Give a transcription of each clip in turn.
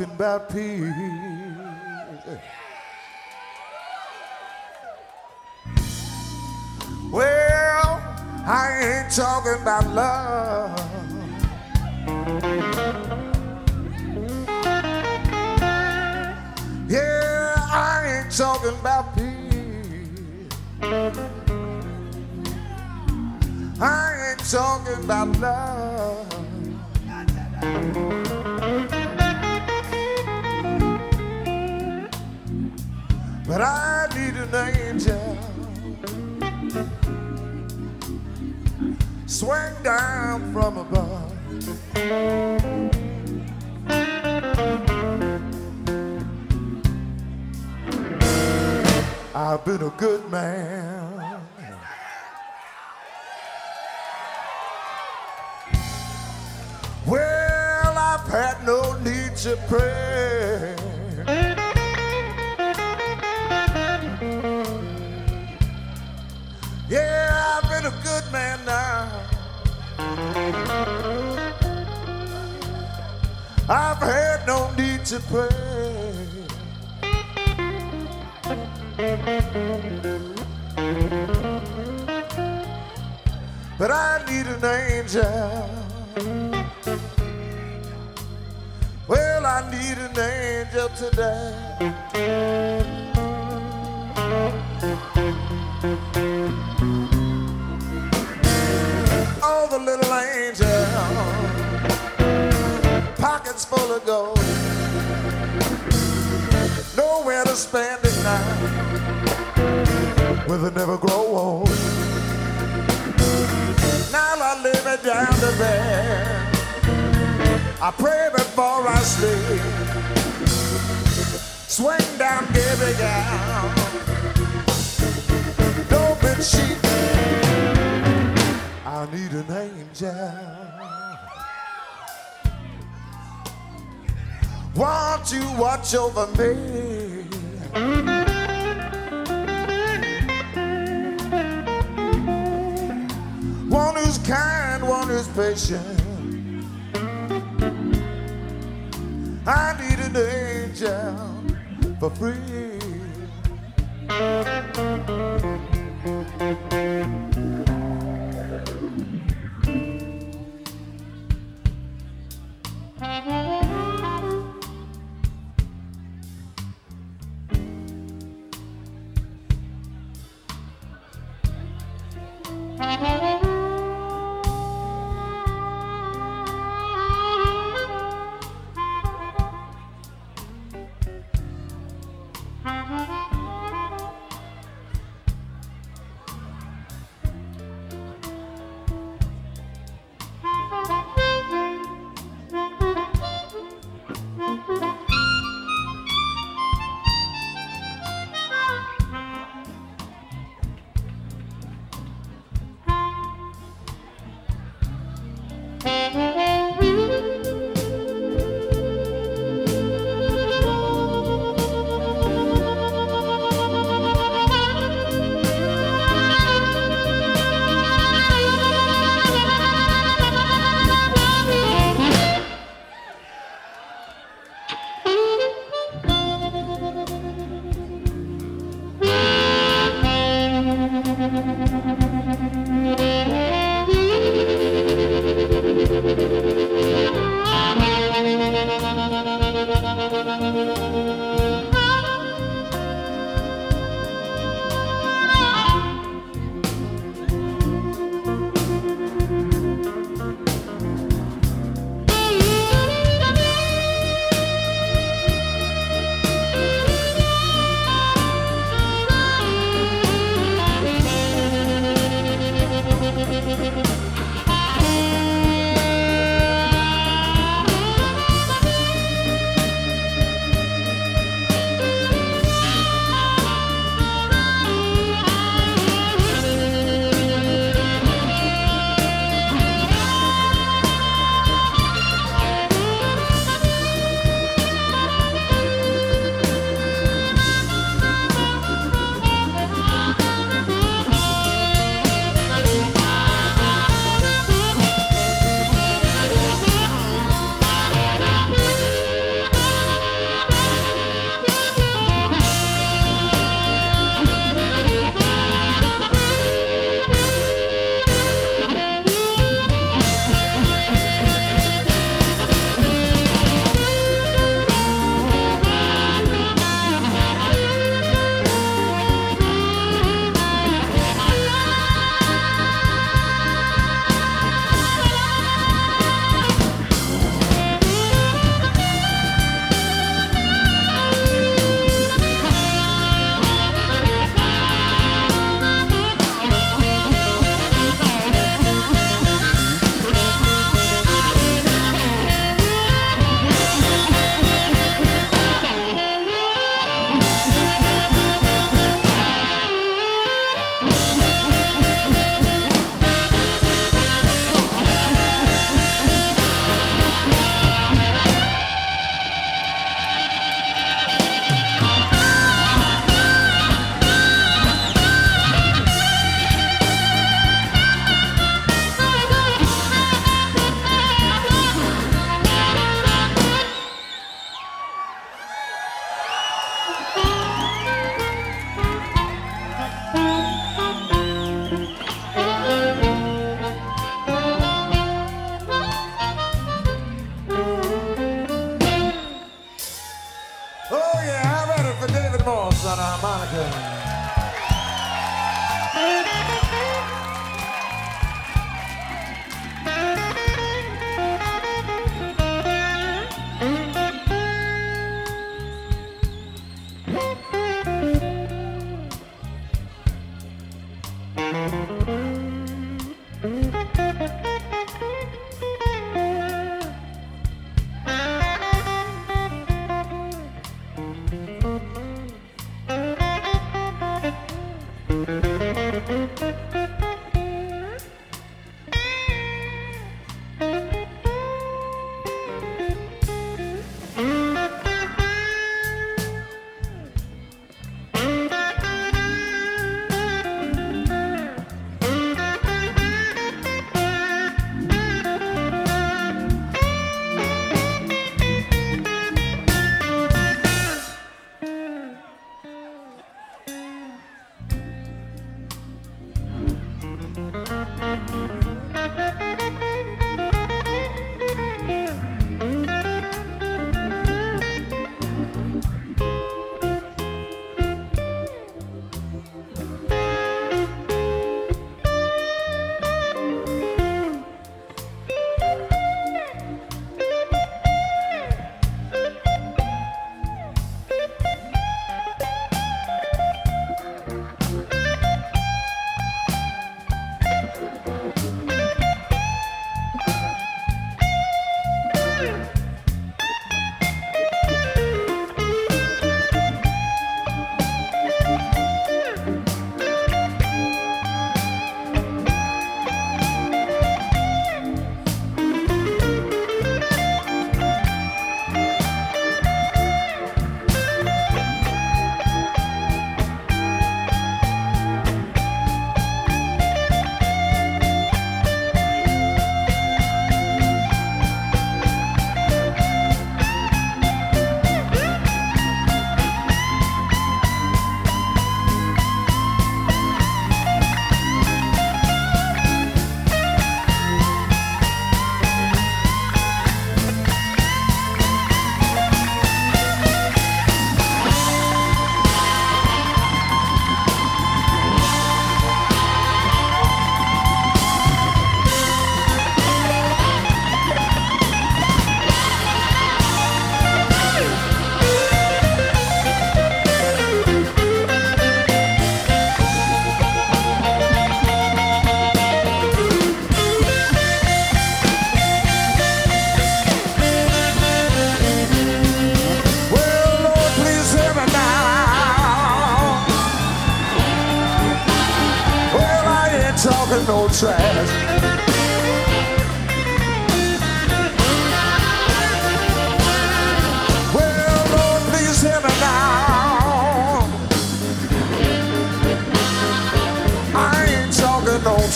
Talking about peace. But I need an angel. Swing down from above. I've been a good man. Well, I've had no need to pray. Man now. I've had no need to pray. But I need an angel. Well, I need an angel today. The little angel, pockets full of gold, nowhere to spend it now. Will it never grow old? Now I lay it down to bed. I pray before I sleep. Swing down, give it down. Don't be cheap. I need an angel. Won't you watch over me? One who's kind, one who's patient. I need an angel for free.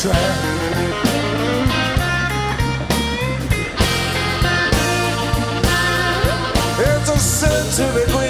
It's a century.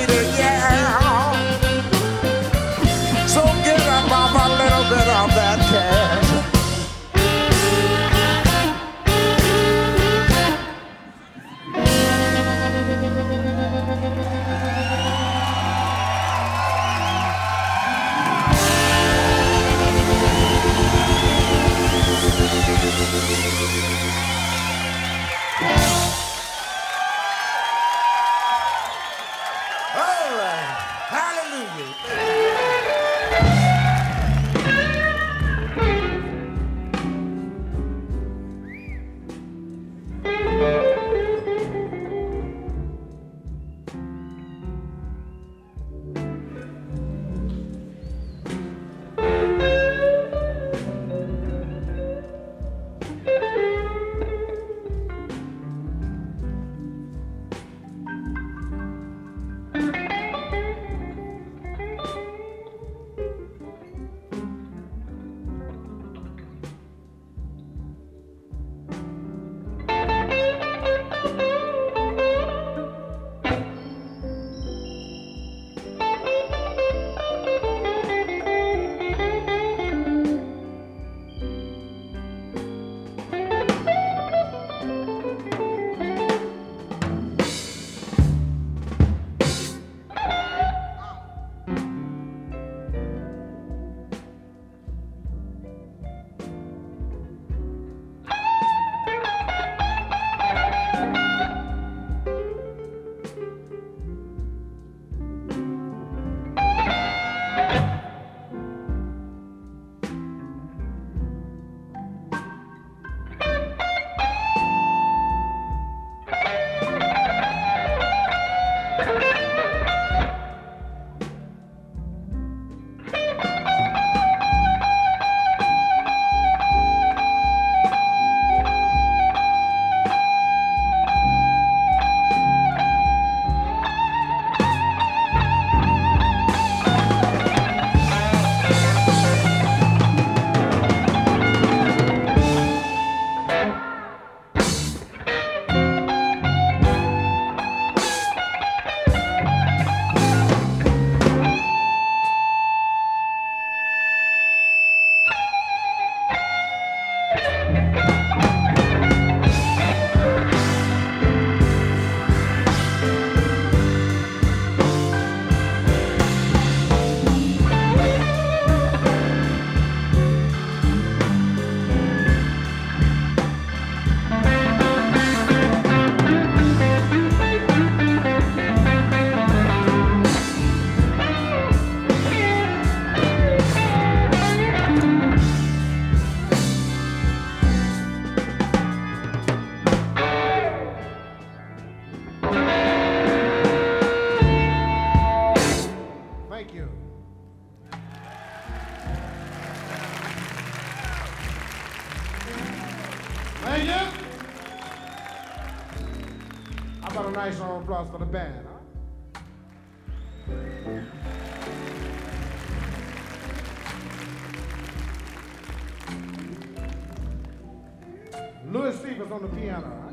nice round of applause for the band, huh? Louis Stevens on the piano.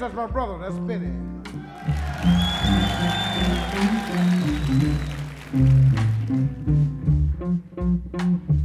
Bass, that's my brother. That's Benny. I've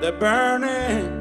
they're burning.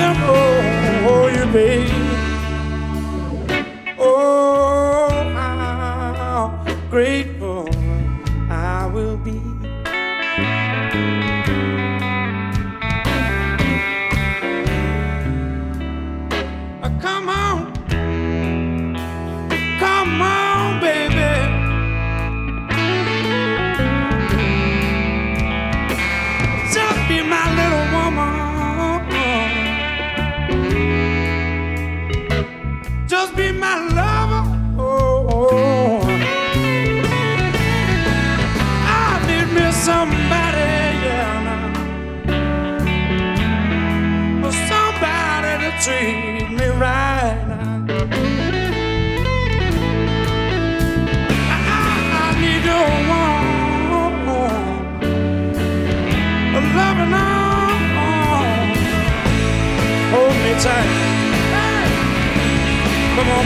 them oh, you babe. Oh, how great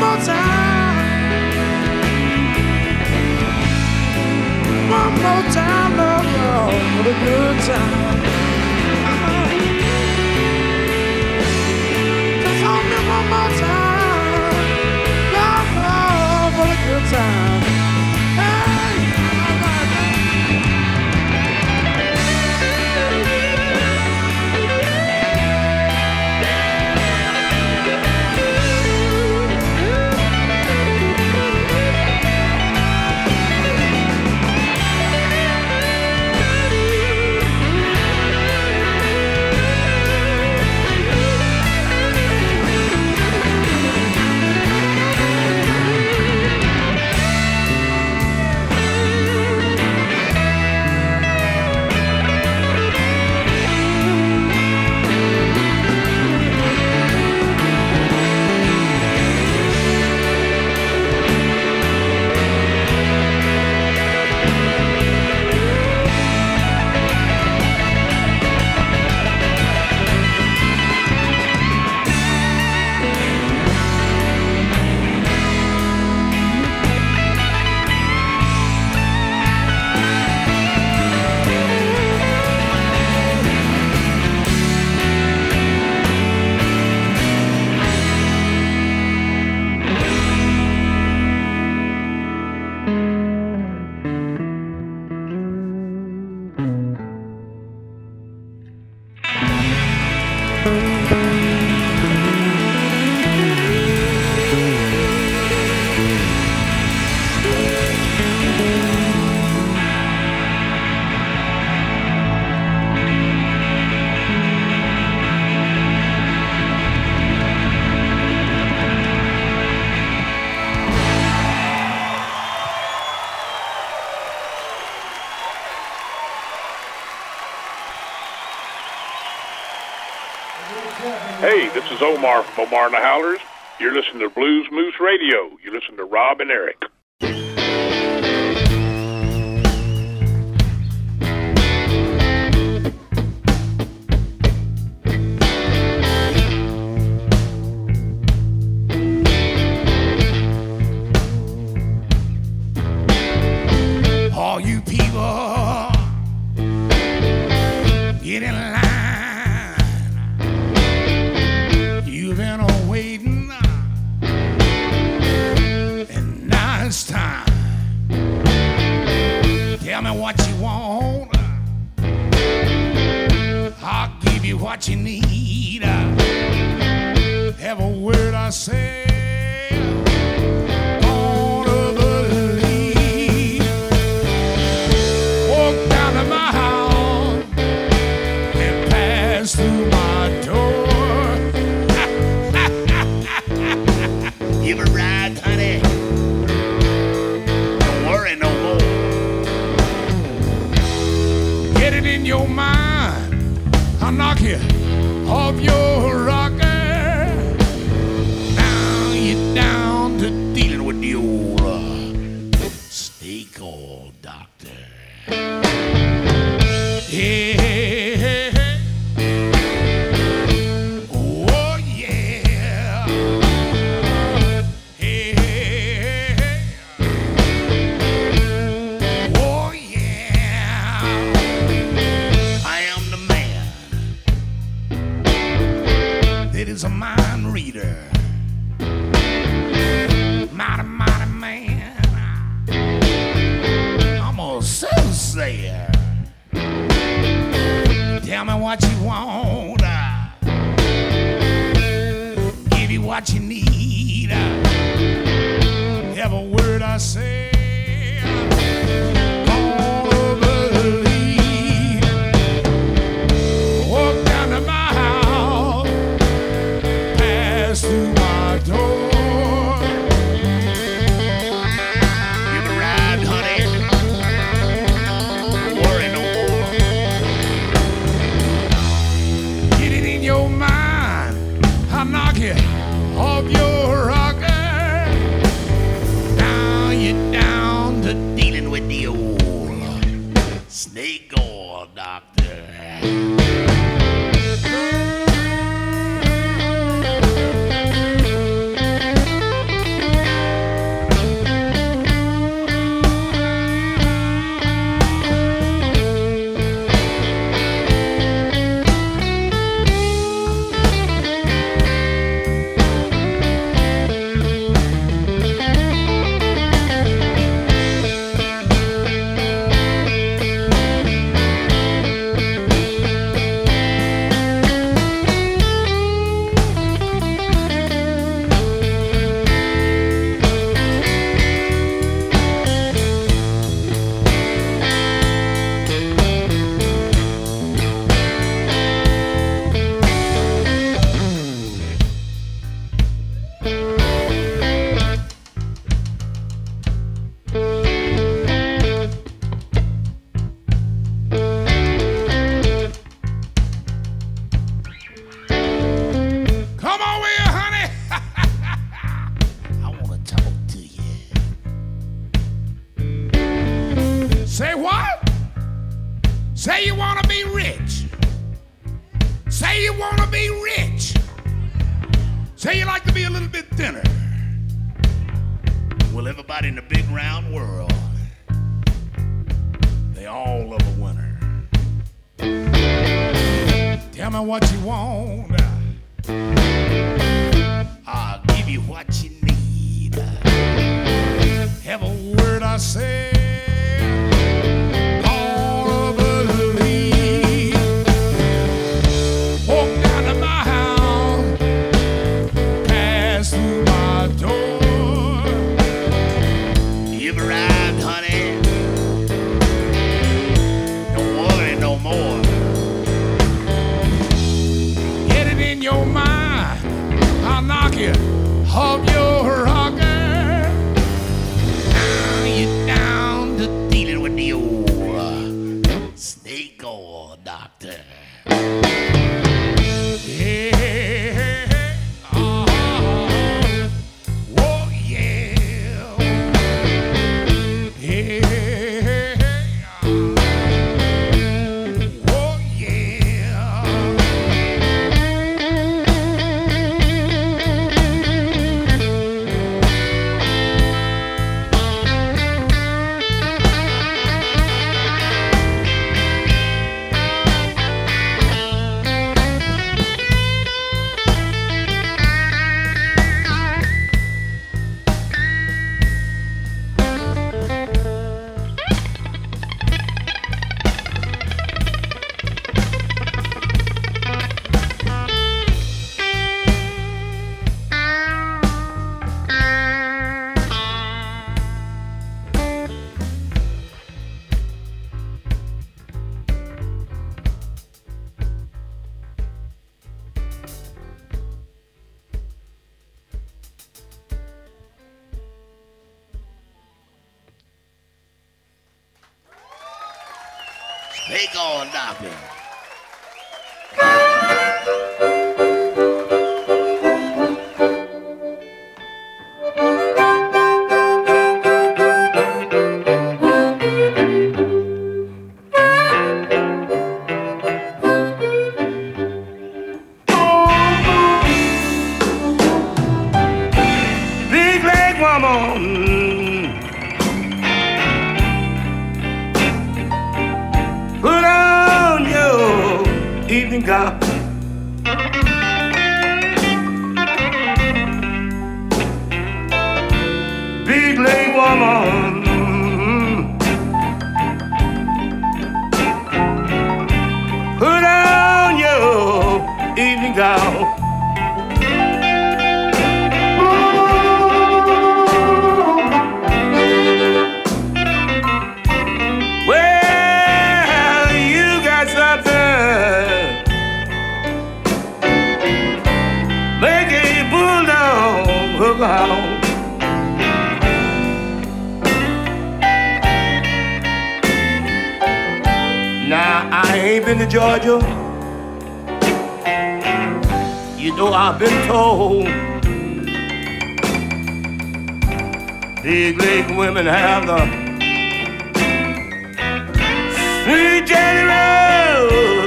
more time. One more time, good time. Just hold me one more time, good time. Hey, this is Omar from Omar and the Howlers. You're listening to Blues Moose Radio. You listen to Rob and Eric. Is a mind reader. Been to Georgia. You know I've been told big leg women have the sweet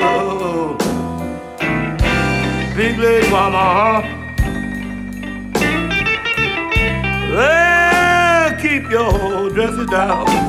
roll. Big leg mama, huh? Well, keep your dresses down.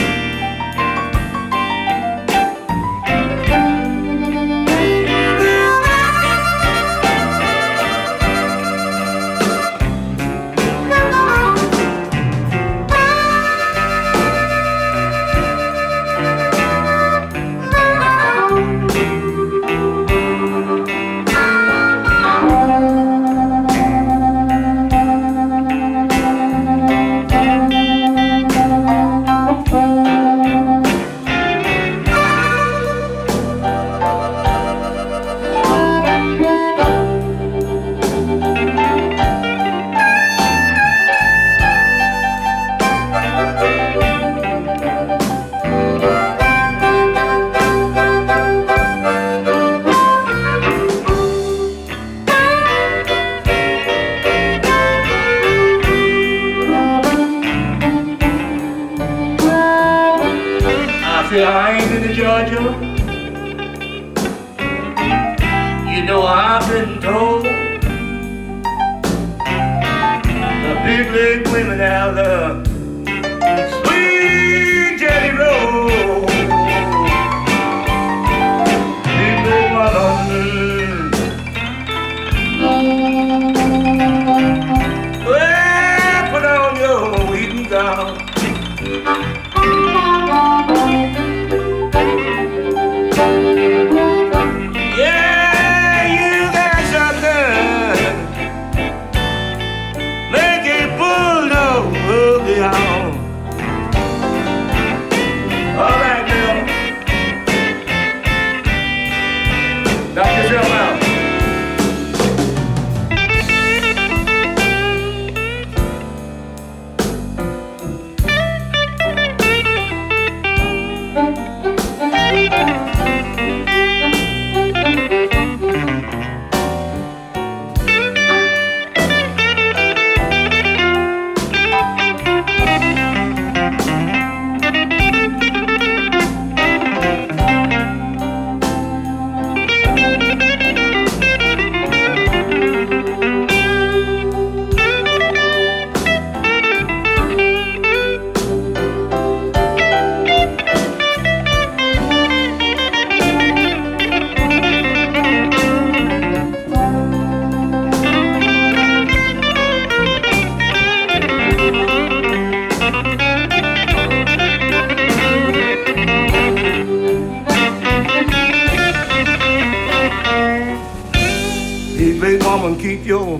keep your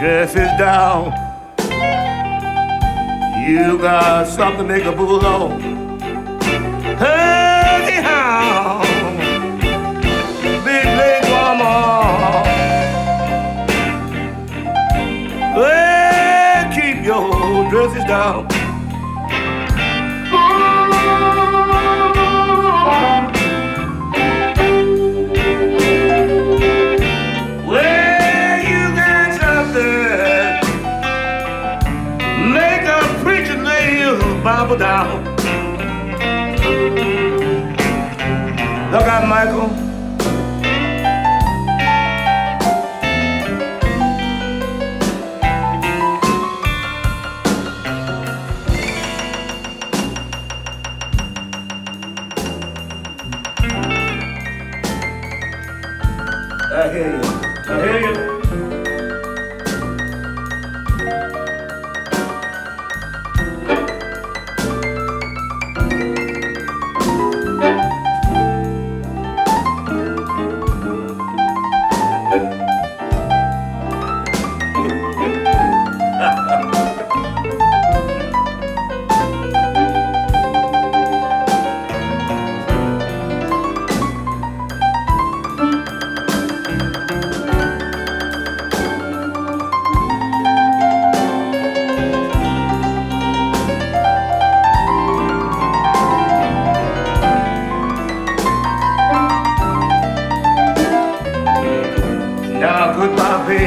dresses down. You got something to make a. Hey, how? Big leg keep your dresses down. Bible down. Look out, Michael.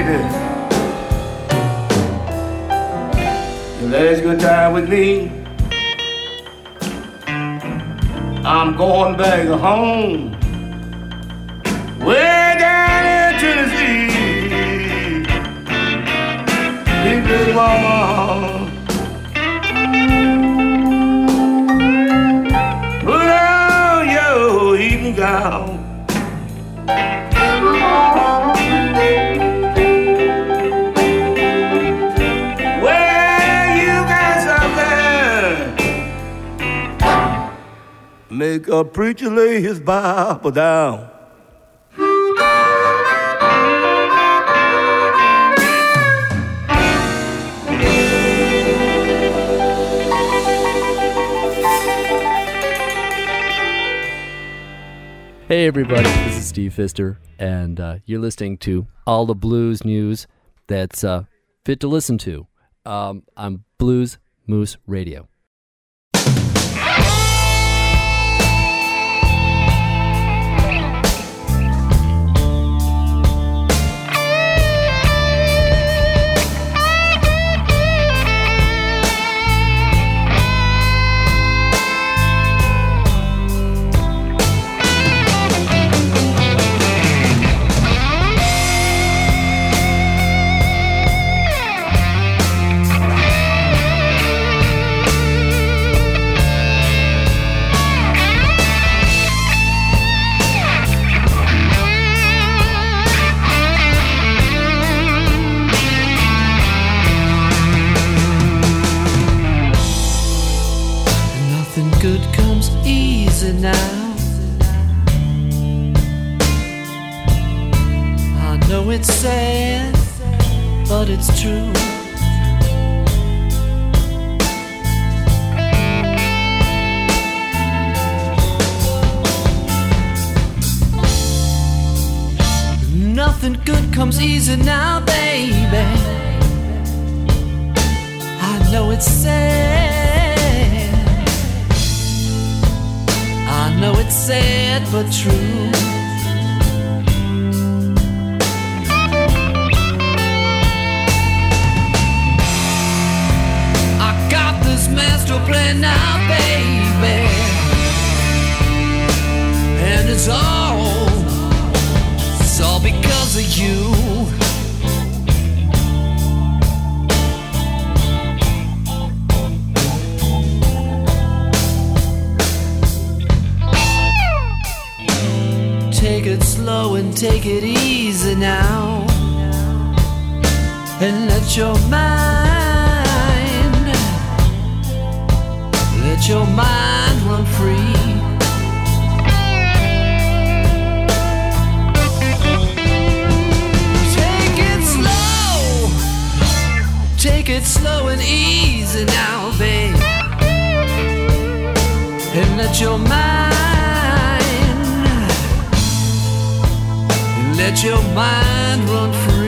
Baby. You last good time with me. I'm going back home. Way down in Tennessee. Big big mama. Put on your evening gown. Make a preacher lay his Bible down. Hey, everybody, this is Steve Fister, and uh, you're listening to all the blues news that's uh, fit to listen to um, on Blues Moose Radio. It's sad, but it's true. Nothing good comes easy now, baby. I know it's sad. I know it's sad but true. Master plan now, baby. And it's all, it's all because of you. Take it slow and take it easy now. And let your mind, your mind run free. Take it slow, take it slow and easy now, babe. And let your mind let your mind run free.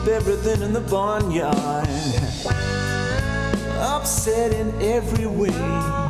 Keep everything in the barnyard upset in every way.